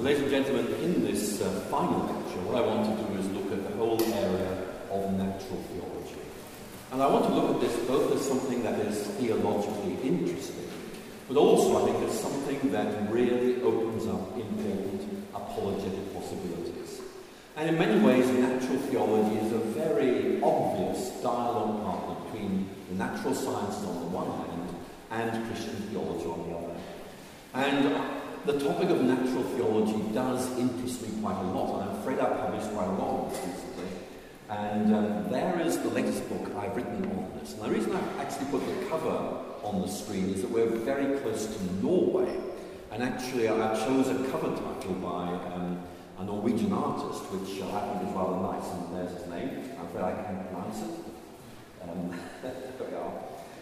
Well, ladies and gentlemen, in this uh, final lecture, what I want to do is look at the whole area of natural theology. And I want to look at this both as something that is theologically interesting, but also I think as something that really opens up important apologetic possibilities. And in many ways, natural theology is a very obvious dialogue partner between the natural sciences on the one hand and Christian theology on the other. And the topic of natural theology does interest me quite a lot, and I'm afraid I've published quite a lot on this recently. And um, there is the latest book I've written on this. And the reason I've actually put the cover on the screen is that we're very close to Norway. And actually, I chose a cover title by um, a Norwegian artist, which uh, I think is rather nice, and there's his name. I'm afraid I can't pronounce it. Um, there we are.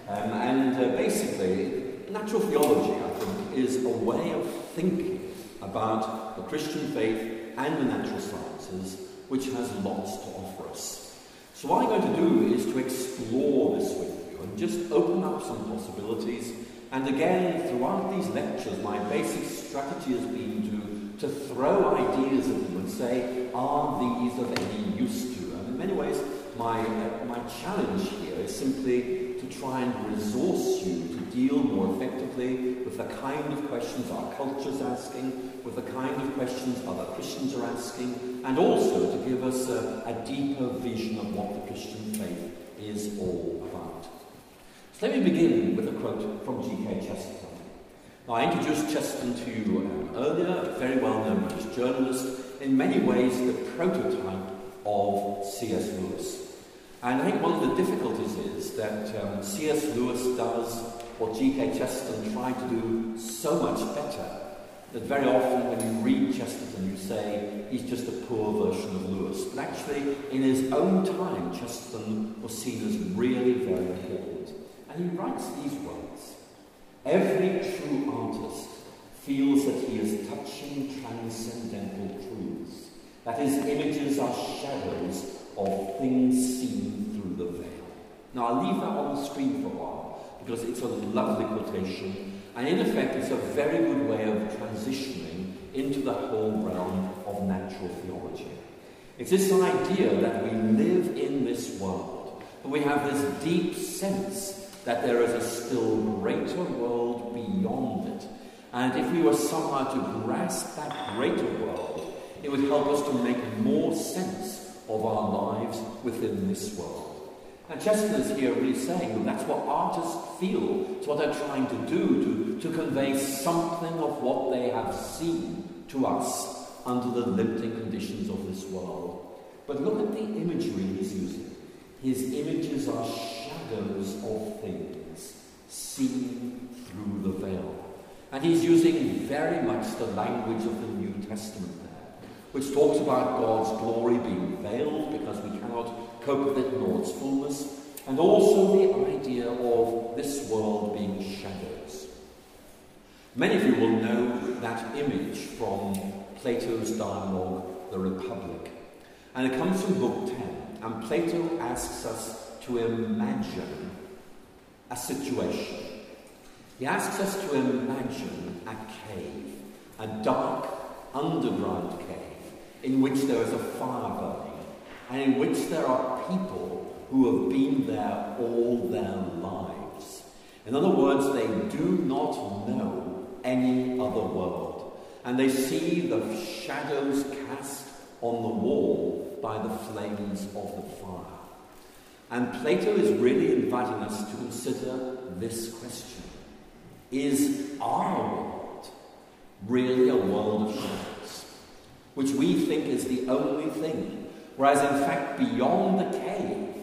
Um, and uh, basically, natural theology, I think, is a way of thinking about the Christian faith and the natural sciences, which has lots to offer us. So, what I'm going to do is to explore this with you and just open up some possibilities. And again, throughout these lectures, my basic strategy has been to, to throw ideas at you and say, are these of any use to you? And in many ways, my, uh, my challenge here is simply to try and resource you to deal more effectively with the kind of questions our culture is asking, with the kind of questions other Christians are asking, and also to give us a, a deeper vision of what the Christian faith is all about. So let me begin with a quote from G.K. Chesterton. Now, I introduced Chesterton to you um, earlier, a very well-known British journalist, in many ways the prototype of C.S. Lewis. And I think one of the difficulties is that um, C.S. Lewis does what G.K. Chesterton tried to do so much better that very often when you read Chesterton you say he's just a poor version of Lewis. But actually, in his own time, Chesterton was seen as really very important. And he writes these words Every true artist feels that he is touching transcendental truths, that his images are shadows of things seen through the veil. Now, I'll leave that on the screen for a while because it's a lovely quotation, and in effect, it's a very good way of transitioning into the whole realm of natural theology. It's this idea that we live in this world, but we have this deep sense that there is a still greater world beyond it. And if we were somehow to grasp that greater world, it would help us to make more sense of our lives within this world. And Chesterton is here really saying that that's what artists feel. It's what they're trying to do, to, to convey something of what they have seen to us under the limiting conditions of this world. But look at the imagery he's using. His images are shadows of things seen through the veil. And he's using very much the language of the New Testament which talks about God's glory being veiled because we cannot cope with it in its fullness, and also the idea of this world being shadows. Many of you will know that image from Plato's dialogue, The Republic. And it comes from Book 10. And Plato asks us to imagine a situation. He asks us to imagine a cave, a dark underground cave in which there is a fire burning, and in which there are people who have been there all their lives. In other words, they do not know any other world, and they see the shadows cast on the wall by the flames of the fire. And Plato is really inviting us to consider this question Is our world really a world of shadows? Which we think is the only thing. Whereas, in fact, beyond the cave,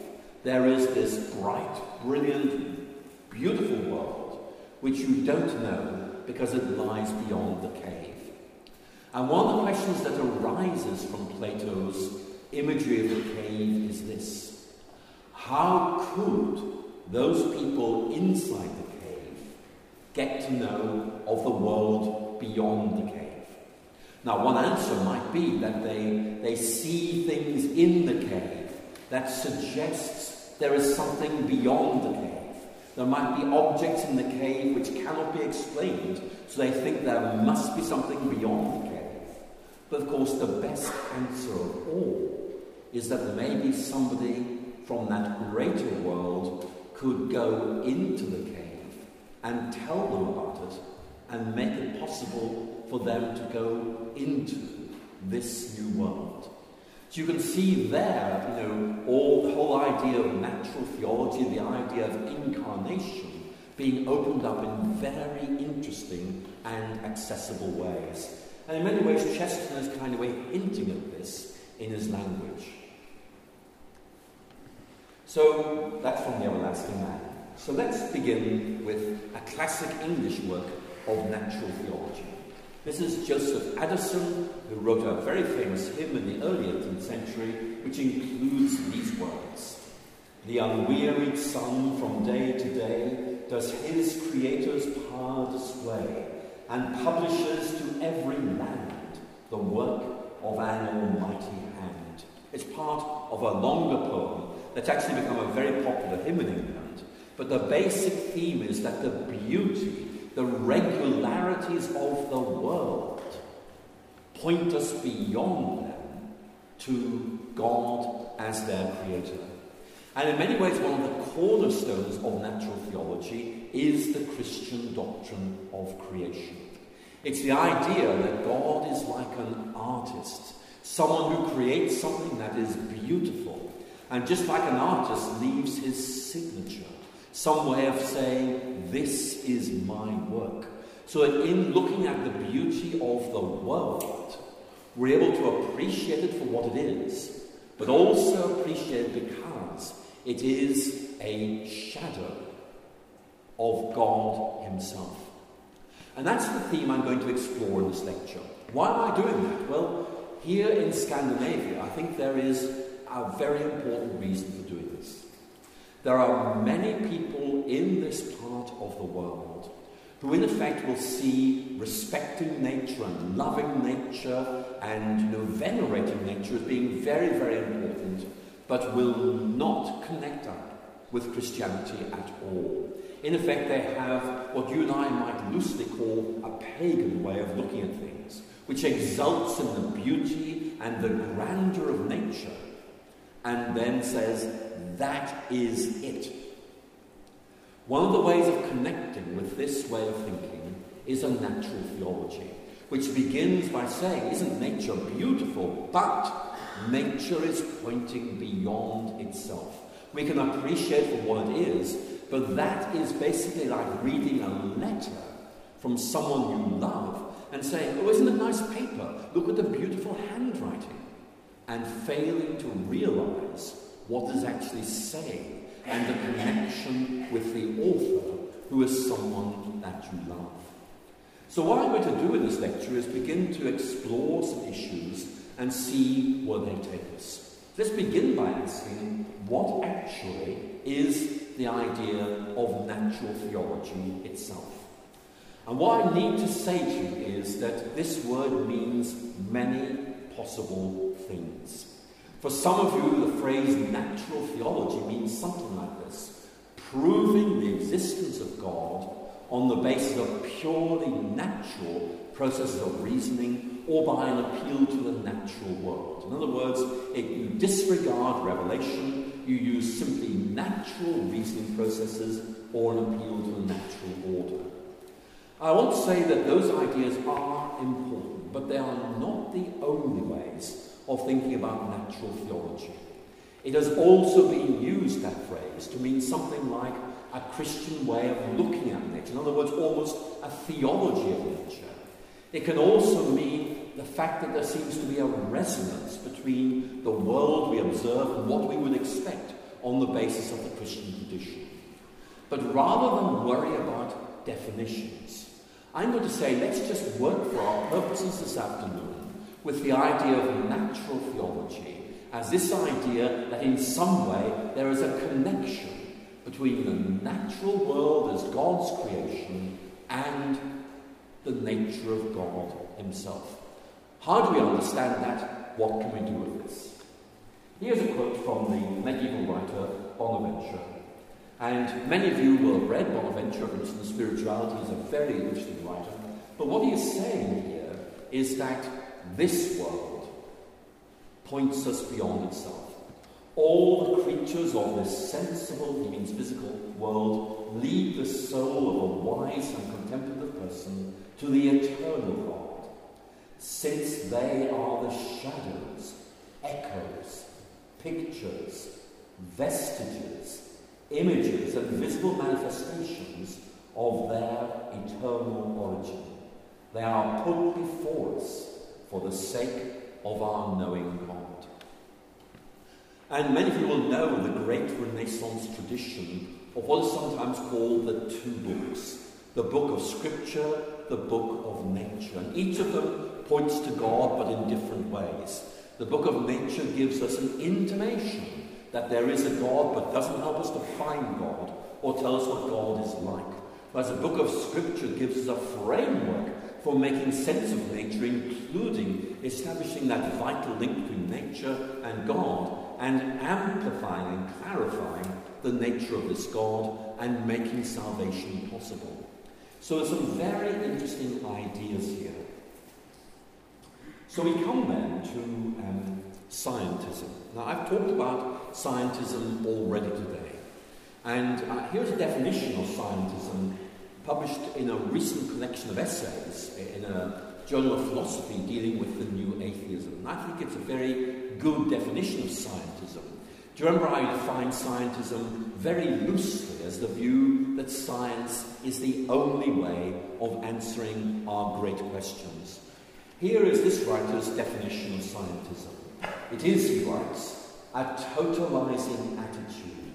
there is this bright, brilliant, beautiful world which you don't know because it lies beyond the cave. And one of the questions that arises from Plato's imagery of the cave is this How could those people inside the cave get to know of the world beyond the cave? Now, one answer might be that they, they see things in the cave that suggests there is something beyond the cave. There might be objects in the cave which cannot be explained, so they think there must be something beyond the cave. But of course, the best answer of all is that maybe somebody from that greater world could go into the cave and tell them about it and make it possible for them to go into this new world. So you can see there, you know, all the whole idea of natural theology, the idea of incarnation being opened up in very interesting and accessible ways. And in many ways, Chesterton is kind of way hinting at this in his language. So that's from the Everlasting Man. So let's begin with a classic English work of natural theology. This is Joseph Addison, who wrote a very famous hymn in the early 18th century, which includes these words The unwearied sun from day to day does his Creator's power display, and publishes to every land the work of an almighty hand. It's part of a longer poem that's actually become a very popular hymn in England. But the basic theme is that the beauty, the regularities of the world point us beyond them to God as their creator. And in many ways, one of the cornerstones of natural theology is the Christian doctrine of creation. It's the idea that God is like an artist, someone who creates something that is beautiful. And just like an artist leaves his signature, some way of saying, This is my work. So in looking at the beauty of the world, we're able to appreciate it for what it is, but also appreciate it because it is a shadow of God Himself. And that's the theme I'm going to explore in this lecture. Why am I doing that? Well, here in Scandinavia, I think there is a very important reason for doing this. There are many people in this part of the world who, in effect, will see respecting nature and loving nature and you know, venerating nature as being very, very important but will not connect up with Christianity at all. In effect, they have what you and I might loosely call a pagan way of looking at things, which exults in the beauty and the grandeur of nature, and then says, that is it. One of the ways of connecting with this way of thinking is a natural theology, which begins by saying, Isn't nature beautiful? But Nature is pointing beyond itself. We can appreciate for what it is, but that is basically like reading a letter from someone you love and saying, Oh, isn't it nice paper? Look at the beautiful handwriting. And failing to realize what is actually saying and the connection with the author who is someone that you love. So, what I'm going to do in this lecture is begin to explore some issues and see where they take us. Let's begin by asking what actually is the idea of natural theology itself. And what I need to say to you is that this word means many possible things. For some of you, the phrase natural theology means something like this proving the existence of God on the basis of purely natural processes of reasoning or by an appeal to the natural world. In other words, if you disregard revelation, you use simply natural reasoning processes or an appeal to the natural order. I want to say that those ideas are important, but they are not the only ways of thinking about natural theology. It has also been used, that phrase, to mean something like a Christian way of looking at nature. In other words, almost a theology of nature. It can also mean the fact that there seems to be a resonance between the world we observe and what we would expect on the basis of the Christian tradition. But rather than worry about definitions, I'm going to say let's just work for our purposes this afternoon with the idea of natural theology as this idea that in some way there is a connection between the natural world as God's creation and the nature of God Himself. How do we understand that? What can we do with this? Here's a quote from the medieval writer Bonaventure. And many of you will have read Bonaventure, for instance, Spirituality is a very interesting writer. But what he is saying here is that this world points us beyond itself. All the creatures of this sensible, he means physical, world lead the soul of a wise and contemplative person to the eternal God, since they are the shadows, echoes, pictures, vestiges, images, and visible manifestations of their eternal origin. They are put before us for the sake of our knowing God. And many of you will know the great Renaissance tradition of what is sometimes called the two books the book of Scripture, the book of nature. And each of them points to God, but in different ways. The book of nature gives us an intimation that there is a God, but doesn't help us to find God or tell us what God is like. Whereas the book of Scripture gives us a framework for making sense of nature, including establishing that vital link between nature and God, and amplifying and clarifying the nature of this God and making salvation possible. So there's some very interesting ideas here. So we come then to um, scientism. Now I've talked about scientism already today. And uh, here's a definition of scientism published in a recent collection of essays in a journal of philosophy dealing with the new atheism. And I think it's a very good definition of scientism. Do you remember I defined scientism very loosely as the view that science is the only way of answering our great questions? Here is this writer's definition of scientism. It is, he writes, a totalizing attitude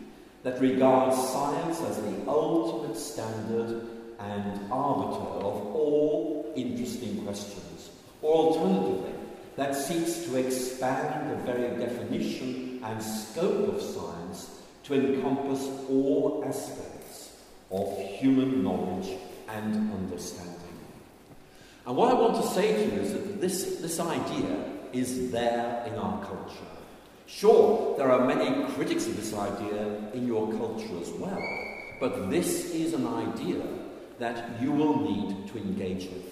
that regards science as the ultimate standard and arbiter of all interesting questions. Or alternatively, that seeks to expand the very definition and scope of science to encompass all aspects of human knowledge and understanding. And what I want to say to you is that this, this idea is there in our culture. Sure, there are many critics of this idea in your culture as well, but this is an idea that you will need to engage with.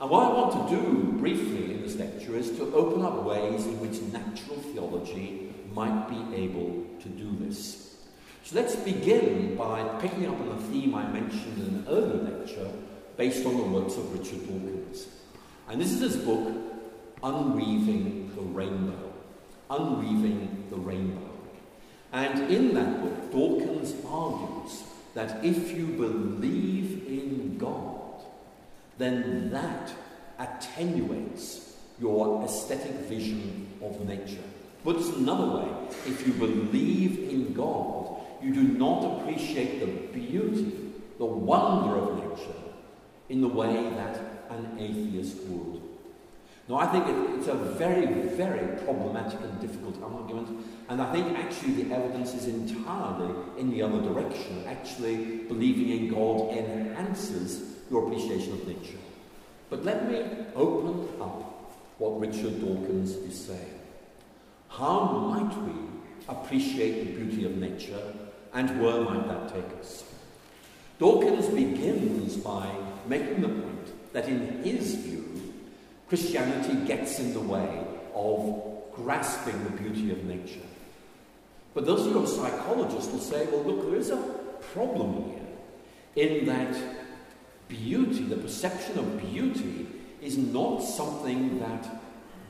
And what I want to do briefly in this lecture is to open up ways in which natural theology might be able to do this. So let's begin by picking up on a theme I mentioned in an earlier lecture based on the works of Richard Dawkins. And this is his book, Unweaving the Rainbow. Unweaving the Rainbow. And in that book, Dawkins argues that if you believe in God, then that attenuates your aesthetic vision of nature. Put it another way, if you believe in God, you do not appreciate the beauty, the wonder of nature in the way that an atheist would. Now, I think it, it's a very, very problematic and difficult argument, and I think actually the evidence is entirely in the other direction. Actually, believing in God enhances your appreciation of nature. But let me open up what Richard Dawkins is saying. How might we appreciate the beauty of nature, and where might that take us? Dawkins begins by making the point that in his view, Christianity gets in the way of grasping the beauty of nature. But those who are psychologists will say, well, look, there is a problem here in that beauty, the perception of beauty, is not something that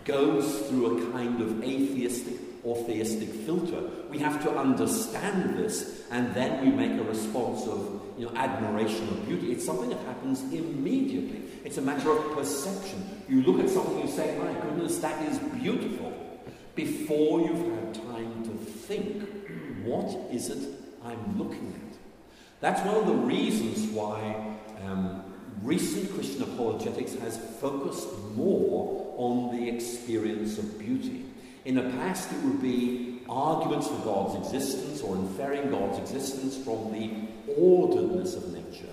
goes through a kind of atheistic or theistic filter. We have to understand this, and then we make a response of you know, admiration of beauty. It's something that happens immediately. It's a matter of perception. You look at something, you say, my goodness, that is beautiful, before you've had time to think, what is it I'm looking at? That's one of the reasons why um, recent Christian apologetics has focused more on the experience of beauty. In the past, it would be arguments for God's existence or inferring God's existence from the orderedness of nature.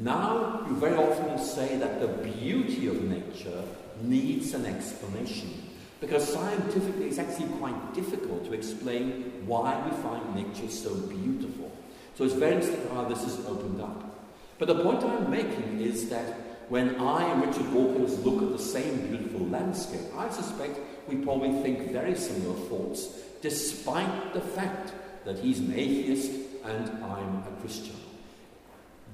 Now, you very often say that the beauty of nature needs an explanation. Because scientifically, it's actually quite difficult to explain why we find nature so beautiful. So it's very interesting how this is opened up. But the point I'm making is that when I and Richard Dawkins look at the same beautiful landscape, I suspect we probably think very similar thoughts, despite the fact that he's an atheist and I'm a Christian.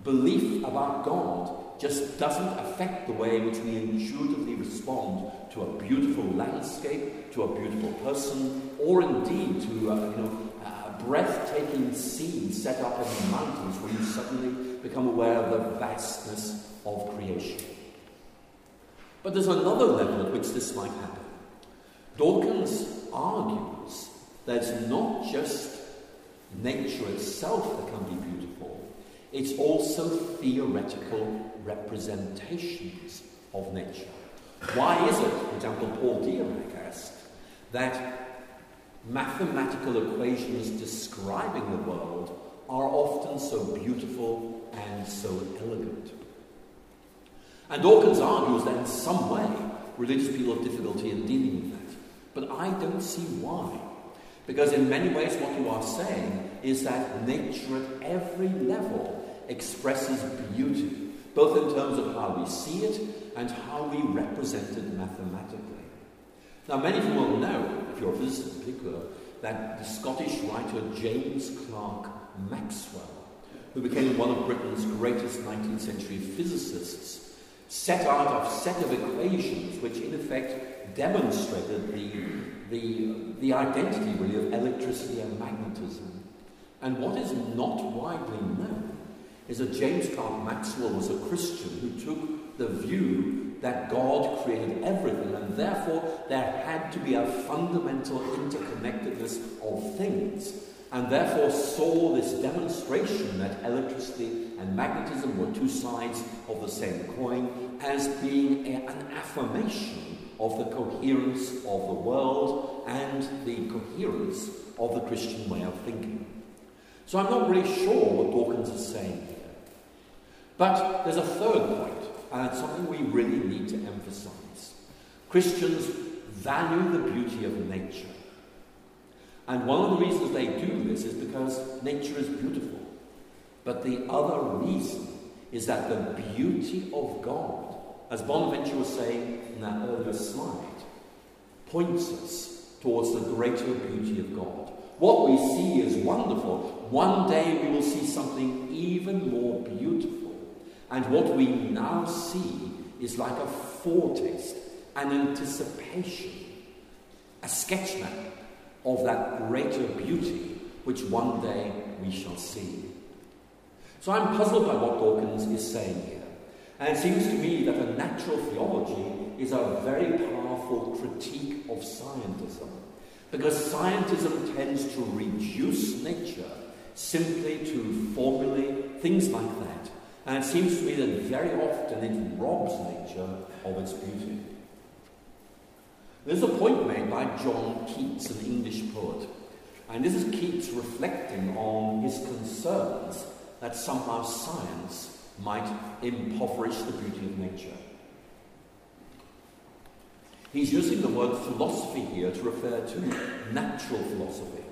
Belief about God just doesn't affect the way in which we intuitively respond to a beautiful landscape, to a beautiful person, or indeed to uh, you know, a breathtaking scene set up in the mountains where you suddenly become aware of the vastness of creation. But there's another level at which this might happen. Dawkins argues that it's not just nature itself that can be beautiful, it's also theoretical representations of nature. Why is it, for example, Paul Dirac asked, that mathematical equations describing the world are often so beautiful and so elegant? And Dawkins argues that in some way religious people have difficulty in dealing with that. But I don't see why. Because in many ways, what you are saying is that nature at every level expresses beauty, both in terms of how we see it and how we represent it mathematically. Now, many of you will know, if you're a physicist in particular, that the Scottish writer James Clerk Maxwell, who became one of Britain's greatest 19th century physicists, set out a set of equations which, in effect, demonstrated the, the, the identity, really, of electricity and magnetism. And what is not widely known is that James Clerk Maxwell was a Christian who took the view that God created everything, and therefore there had to be a fundamental interconnectedness of things and therefore saw this demonstration that electricity and magnetism were two sides of the same coin as being a, an affirmation of the coherence of the world and the coherence of the Christian way of thinking. So I'm not really sure what Dawkins is saying here. But there's a third point, and it's something we really need to emphasize. Christians value the beauty of nature. And one of the reasons they do this is because nature is beautiful. But the other reason is that the beauty of God, as Bonaventure was saying in that earlier slide, points us towards the greater beauty of God. What we see is wonderful. One day we will see something even more beautiful. And what we now see is like a foretaste, an anticipation, a sketch map of that greater beauty which one day we shall see. So I'm puzzled by what Dawkins is saying here. And it seems to me that a natural theology is a very powerful critique of scientism. Because scientism tends to reduce nature simply to formulae, things like that. And it seems to me that very often it robs nature of its beauty. There's a point made by John Keats, an English poet, and this is Keats reflecting on his concerns that somehow science might impoverish the beauty of nature. He's using the word philosophy here to refer to natural philosophy.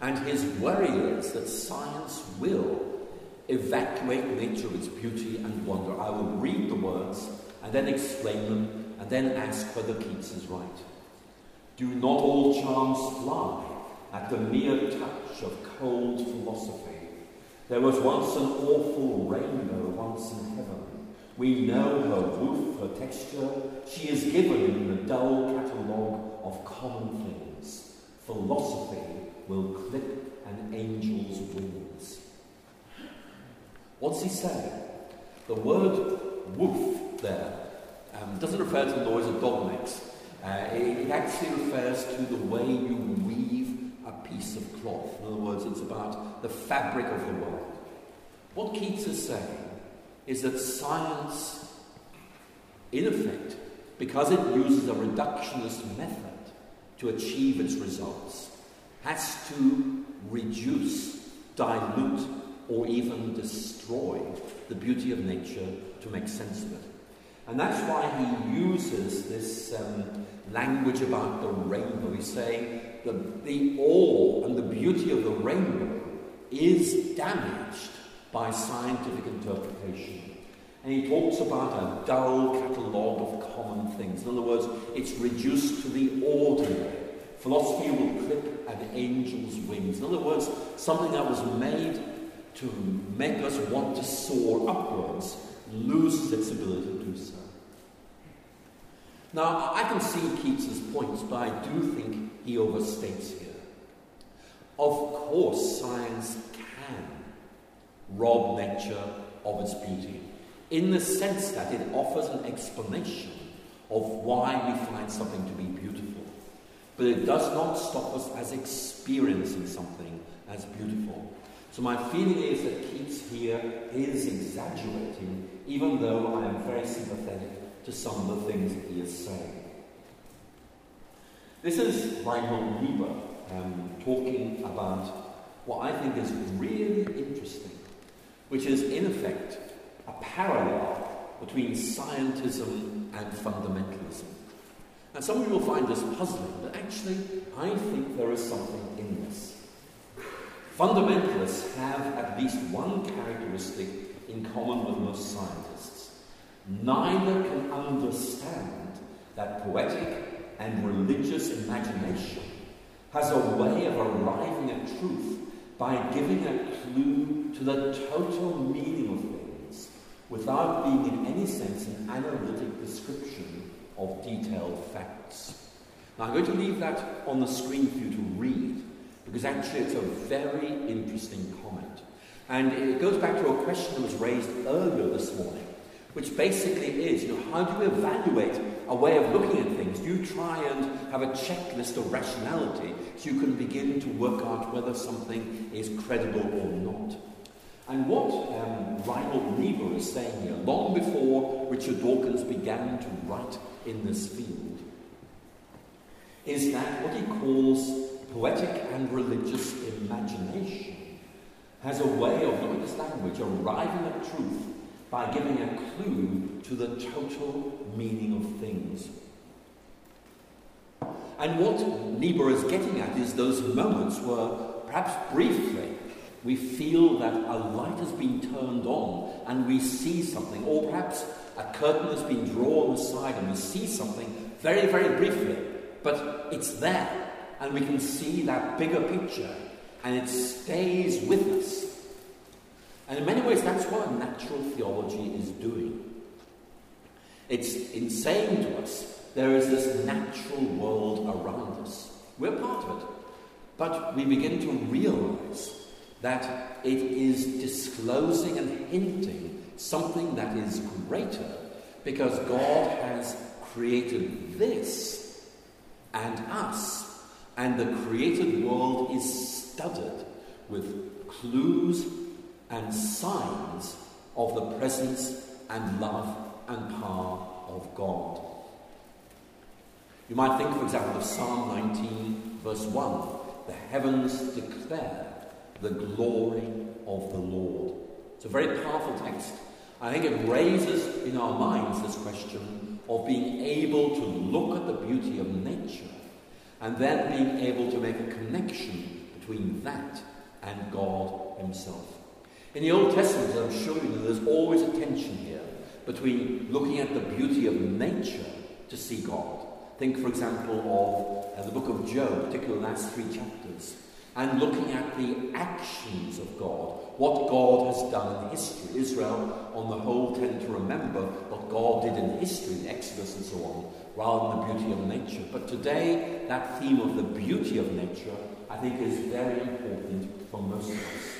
And his worry is that science will evacuate nature of its beauty and wonder. I will read the words and then explain them and then ask whether Keats is right. Do not all charms fly at the mere touch of cold philosophy? There was once an awful rainbow once in heaven. We know her woof, her texture. She is given in the dull catalogue of common things. Philosophy will clip an angel's wings. What's he saying? The word woof there um, doesn't refer to the noise of dog necks. Uh, it, actually refers to the way you weave a piece of cloth. In other words, it's about the fabric of the world. What Keats is saying is that science, in effect, because it uses a reductionist method to achieve its results, has to reduce, dilute, or even destroy the beauty of nature to make sense of it. And that's why he uses this um, language about the rainbow. He's saying that the awe and the beauty of the rainbow is damaged by scientific interpretation. And he talks about a dull catalogue of common things. In other words, it's reduced to the ordinary. Philosophy will clip an angel's wings. In other words, something that was made to make us want to soar upwards loses its ability to do so. Now, I can see Keats's points, but I do think he overstates here. Of course, science can rob nature of its beauty, in the sense that it offers an explanation of why we find something to be beautiful. But it does not stop us as experiencing something as beautiful. So my feeling is that Keats here is exaggerating, even though I am very sympathetic to some of the things that he is saying. This is Reinhold Niebuhr um, talking about what I think is really interesting, which is in effect a parallel between scientism and fundamentalism. And some people find this puzzling, but actually, I think there is something in this. Fundamentalists have at least one characteristic in common with most scientists. Neither can understand that poetic and religious imagination has a way of arriving at truth by giving a clue to the total meaning of things without being in any sense an analytic description of detailed facts. Now I'm going to leave that on the screen for you to read because actually it's a very interesting comment. And it goes back to a question that was raised earlier this morning, which basically is, you know, how do you evaluate a way of looking at things. Do You try and have a checklist of rationality so you can begin to work out whether something is credible or not. And what um, Reinhold Niebuhr is saying here, long before Richard Dawkins began to write in this field, is that what he calls poetic and religious imagination has a way of, look at this language, arriving at truth by giving a clue to the total meaning of things. And what Niebuhr is getting at is those moments where, perhaps briefly, we feel that a light has been turned on and we see something, or perhaps a curtain has been drawn aside and we see something very, very briefly, but it's there and we can see that bigger picture and it stays with us and in many ways, that's what natural theology is doing. It's in saying to us, there is this natural world around us. We're part of it. But we begin to realize that it is disclosing and hinting something that is greater because God has created this and us, and the created world is studded with clues and signs of the presence and love and power of God. You might think, for example, of Psalm 19, verse 1 the heavens declare the glory of the Lord. It's a very powerful text. I think it raises in our minds this question of being able to look at the beauty of nature and then being able to make a connection between that and God Himself. In the Old Testament, I'm showing you, there's always a tension here between looking at the beauty of nature to see God. Think, for example, of uh, the book of Job, particularly the last three chapters, and looking at the actions of God, what God has done in history. Israel, on the whole, tend to remember what God did in history, the Exodus and so on, rather than the beauty of nature. But today, that theme of the beauty of nature, I think, is very important for most of us.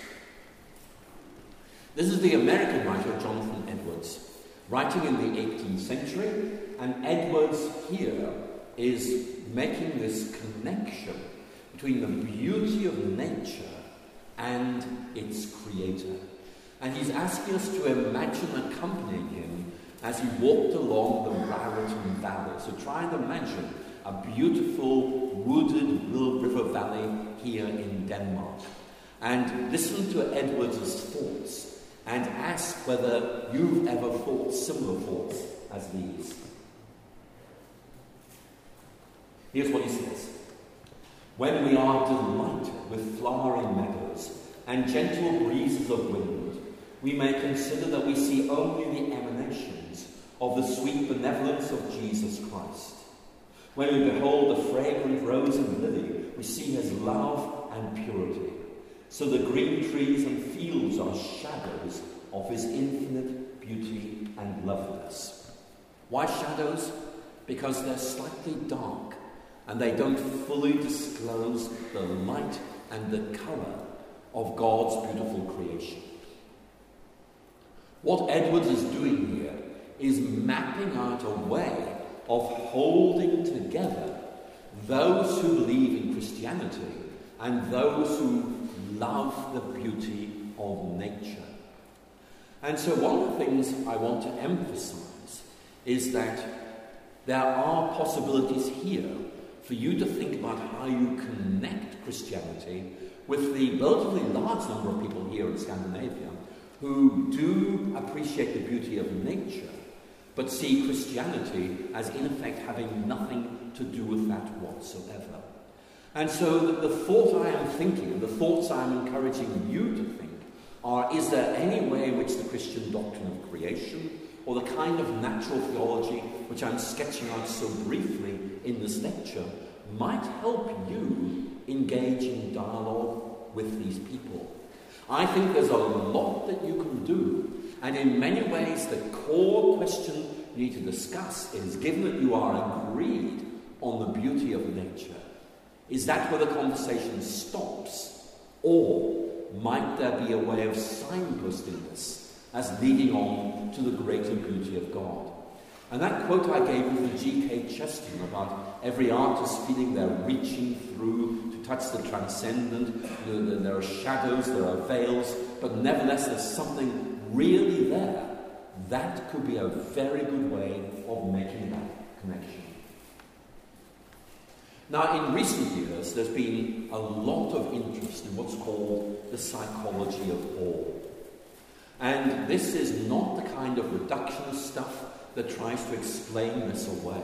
This is the American writer Jonathan Edwards, writing in the 18th century, and Edwards here is making this connection between the beauty of nature and its creator. And he's asking us to imagine accompanying him as he walked along the Raritan Valley. So try and imagine a beautiful wooded river valley here in Denmark. And listen to Edwards' thoughts and ask whether you've ever thought similar thoughts as these. Here's what he says When we are delighted with flowering meadows and gentle breezes of wind, we may consider that we see only the emanations of the sweet benevolence of Jesus Christ. When we behold the fragrant rose and lily, we see his love and purity. So the green trees and fields are shadows of his infinite beauty and loveliness. Why shadows? Because they're slightly dark and they don't fully disclose the light and the colour of God's beautiful creation. What Edwards is doing here is mapping out a way of holding together those who believe in Christianity and those who love the beauty of nature. And so, one of the things I want to emphasize is that there are possibilities here for you to think about how you connect Christianity with the relatively large number of people here in Scandinavia who do appreciate the beauty of nature, but see Christianity as in effect having nothing to do with that whatsoever. And so the, thought I am thinking, and the thoughts I am encouraging you to think, are is there any way in which the Christian doctrine of creation, or the kind of natural theology which I'm sketching out so briefly in this lecture, might help you engage in dialogue with these people? I think there's a lot that you can do. And in many ways, the core question you need to discuss is given that you are agreed on the beauty of nature, is that where the conversation stops? Or might there be a way of signposting this as leading on to the greater beauty of God? And that quote I gave you from G.K. Chesterton about every artist feeling they're reaching through to touch the transcendent. There are shadows, there are veils, but nevertheless there's something really there. That could be a very good way of making that connection. Now, in recent years, there's been a lot of interest in what's called the psychology of awe. And this is not the kind of reductionist stuff that tries to explain this away.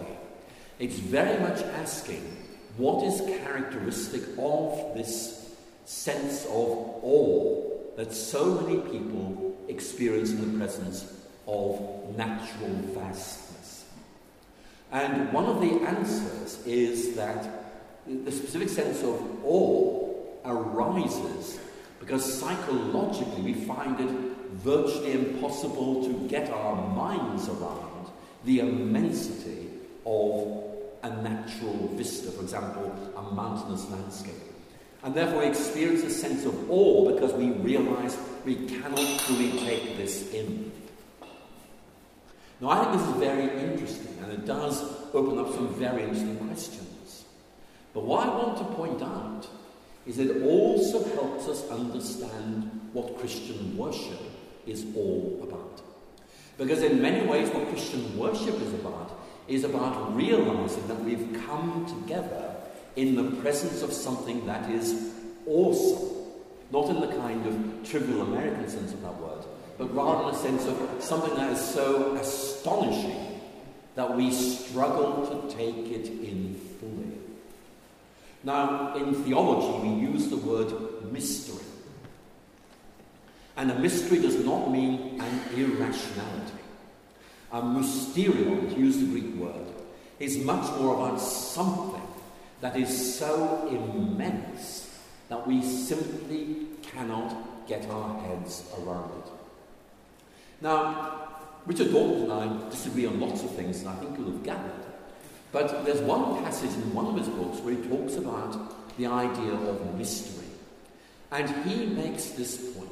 It's very much asking what is characteristic of this sense of awe that so many people experience in the presence of natural vastness. And one of the answers is that the specific sense of awe arises because psychologically we find it virtually impossible to get our minds around the immensity of a natural vista, for example, a mountainous landscape. And therefore, we experience a sense of awe because we realize we cannot fully take this in. Now, I think this is very interesting, and it does open up some very interesting questions. But what I want to point out is it also helps us understand what Christian worship is all about. Because in many ways, what Christian worship is about is about realizing that we've come together in the presence of something that is awesome. Not in the kind of trivial American sense of that word, but rather the sense of something that is so astonishing that we struggle to take it in fully. Now, in theology, we use the word mystery. And a mystery does not mean an irrationality. A mysterion, to use the Greek word, is much more about something that is so immense that we simply cannot get our heads around it. Now, Richard Dawkins and I disagree on lots of things, and I think you'll have gathered. But there's one passage in one of his books where he talks about the idea of mystery. And he makes this point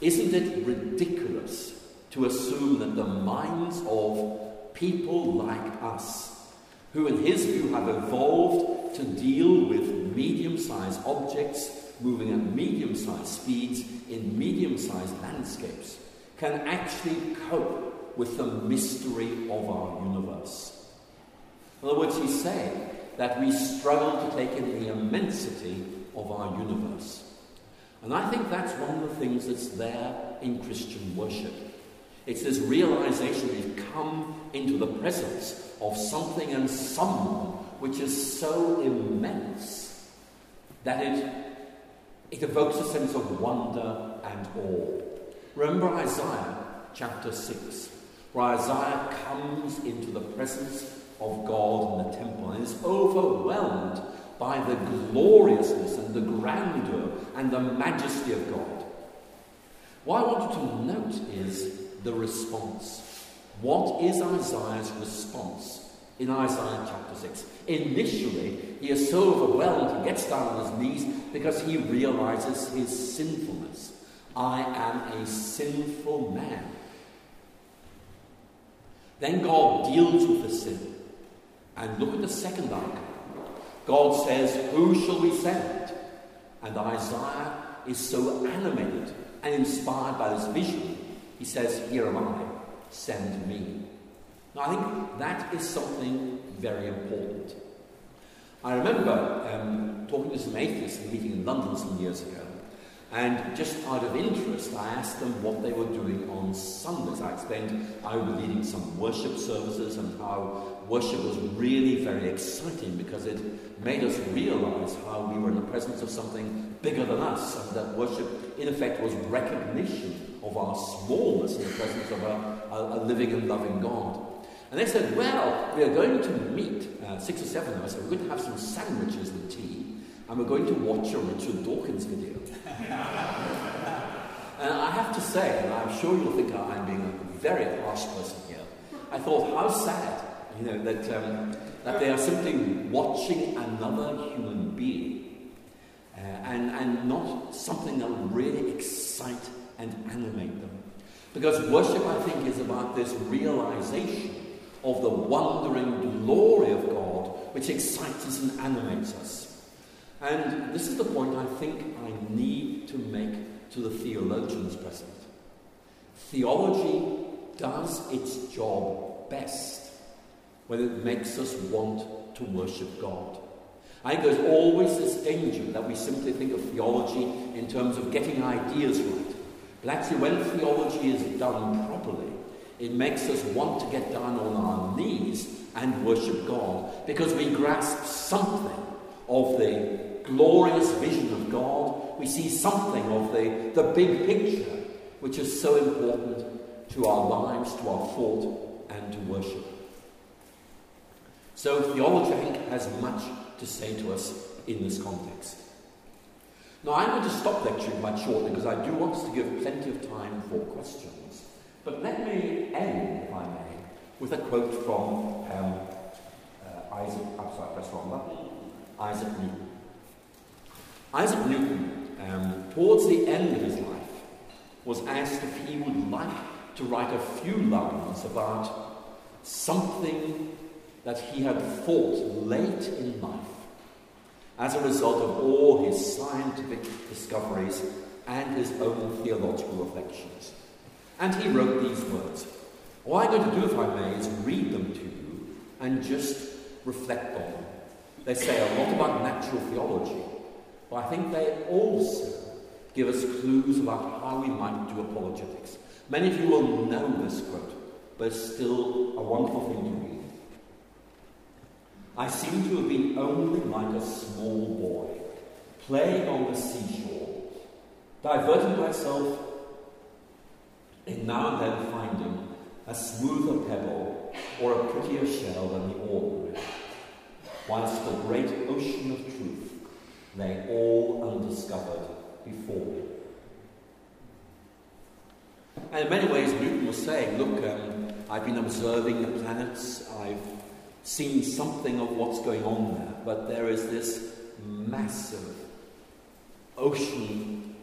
isn't it ridiculous to assume that the minds of people like us, who in his view have evolved to deal with medium sized objects moving at medium sized speeds in medium sized landscapes, can actually cope with the mystery of our universe? In other words, he's saying that we struggle to take in the immensity of our universe. And I think that's one of the things that's there in Christian worship. It's this realization we've come into the presence of something and someone which is so immense that it, it evokes a sense of wonder and awe. Remember Isaiah chapter 6, where Isaiah comes into the presence of God in the temple and is overwhelmed by the gloriousness and the grandeur and the majesty of God. What I want you to note is the response. What is Isaiah's response in Isaiah chapter 6? Initially, he is so overwhelmed, he gets down on his knees because he realizes his sinfulness. I am a sinful man. Then God deals with the sin. And look at the second argument. God says, Who shall we send? And Isaiah is so animated and inspired by this vision, he says, Here am I, send me. Now, I think that is something very important. I remember um, talking to some atheists in a meeting in London some years ago, and just out of interest, I asked them what they were doing on Sundays. I explained I was leading some worship services and how worship was really very exciting because it made us realize how we were in the presence of something bigger than us, and that worship, in effect, was recognition of our smallness in the presence of a, a, a living and loving God. And they said, Well, we are going to meet, uh, six or seven of us, and we're going to have some sandwiches and tea, and we're going to watch a Richard Dawkins video. and I have to say, and I'm sure you'll think I'm being a very harsh person here, I thought, how sad, you know, that, um, that they are simply watching another human being uh, and, and not something that will really excite and animate them. Because worship, I think, is about this realization of the wondering glory of God, which excites us and animates us. And this is the point I think I need to make to the theologians present. Theology does its job best when it makes us want to worship God. I think there's always this danger that we simply think of theology in terms of getting ideas right. But actually, when theology is done properly, it makes us want to get down on our knees and worship God because we grasp something of the glorious vision of God. We see something of the, the big picture, which is so important to our lives, to our thought, and to worship. So, theology, I think, has much to say to us in this context. Now, I'm going to stop lecturing quite shortly because I do want us to give plenty of time for questions. But let me end, if I may, with a quote from um, uh, Isaac, I'm sorry, Isaac Newton. Isaac Newton, um, towards the end of his life, was asked if he would like to write a few lines about something that he had thought late in life as a result of all his scientific discoveries and his own theological reflections. And he wrote these words. What I'm going to do, if I may, is read them to you and just reflect on them. They say a lot about natural theology, but I think they also give us clues about how we might do apologetics. Many of you will know this quote, but it's still a wonderful thing to read. I seem to have been only like a small boy, playing on the seashore, diverting myself in now and then finding a smoother pebble or a prettier shell than the ordinary, whilst the great ocean of truth lay all undiscovered before me. And in many ways, Newton was saying, Look, um, I've been observing the planets, I've seen something of what's going on there, but there is this massive ocean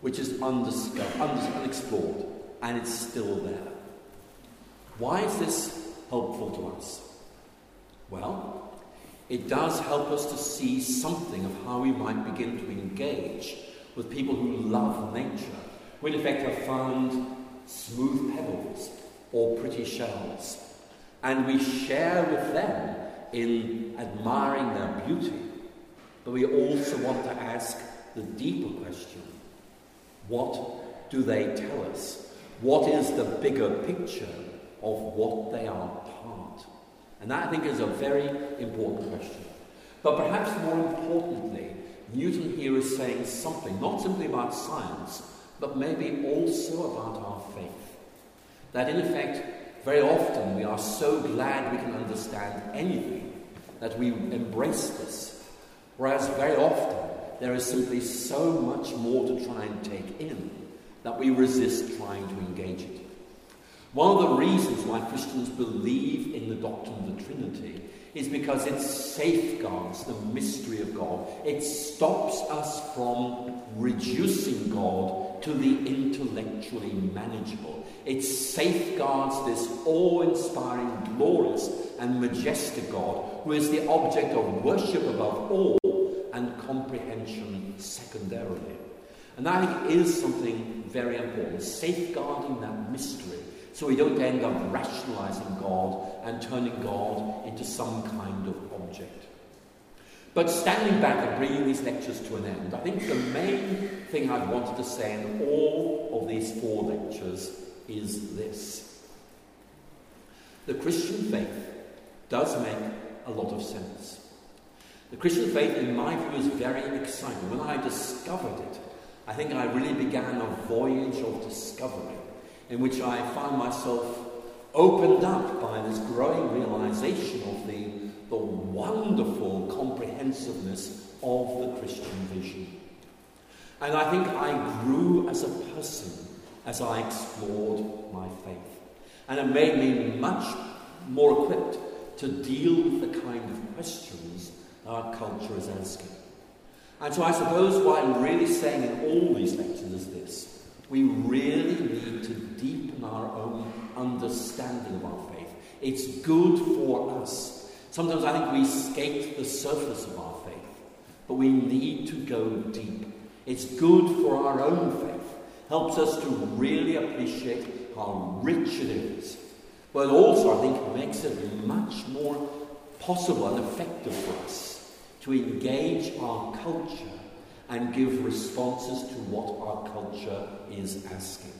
which is undiscovered, unexplored and it's still there. Why is this helpful to us? Well, it does help us to see something of how we might begin to engage with people who love nature, who in effect have found smooth pebbles or pretty shells. And we share with them in admiring their beauty. But we also want to ask the deeper question what do they tell us what is the bigger picture of what they are part? And that, I think, is a very important question. But perhaps more importantly, Newton here is saying something, not simply about science, but maybe also about our faith. That in effect, very often we are so glad we can understand anything that we embrace this, whereas very often there is simply so much more to try and take in that we resist trying to engage it. One of the reasons why Christians believe in the doctrine of the Trinity is because it safeguards the mystery of God. It stops us from reducing God to the intellectually manageable. It safeguards this awe inspiring, glorious, and majestic God who is the object of worship above all and comprehension secondarily. And think is something very important, safeguarding that mystery so we don't end up rationalizing God and turning God into some kind of object. But standing back and bringing these lectures to an end, I think the main thing I've wanted to say in all of these four lectures is this. The Christian faith does make a lot of sense. The Christian faith, in my view, is very exciting. When I discovered it, I think I really began a voyage of discovery in which I found myself opened up by this growing realization of the, the wonderful comprehensiveness of the Christian vision. And I think I grew as a person as I explored my faith. And it made me much more equipped to deal with the kind of questions our culture is asking. And so I suppose what I'm really saying in all these lectures is this we really need to deepen our own understanding of our faith. It's good for us. Sometimes I think we skate the surface of our faith, but we need to go deep. It's good for our own faith. Helps us to really appreciate how rich it is. But also, I think, makes it much more possible and effective for us to engage our culture and give responses to what our culture is asking.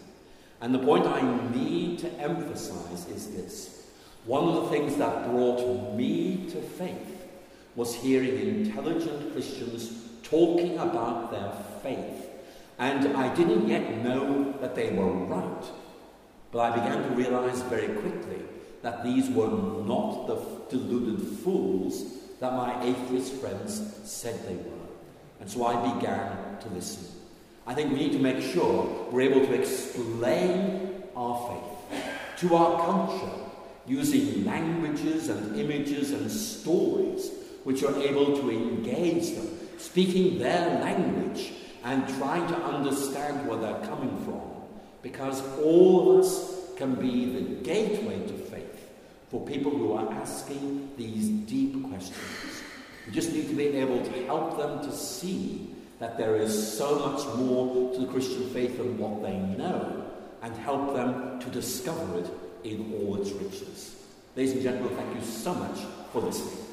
And the point I need to emphasize is this. One of the things that brought me to faith was hearing intelligent Christians talking about their faith. And I didn't yet know that they were right. But I began to realize very quickly that these were not the deluded fools that my atheist friends said they were. And so I began to listen. I think we need to make sure we're able to explain our faith to our culture using languages and images and stories which are able to engage them, speaking their language and trying to understand where they're coming from. Because all of us can be the gateway to faith for people who are asking these deep questions. We just need to be able to help them to see that there is so much more to the Christian faith than what they know and help them to discover it in all its richness. Ladies and gentlemen, thank you so much for listening.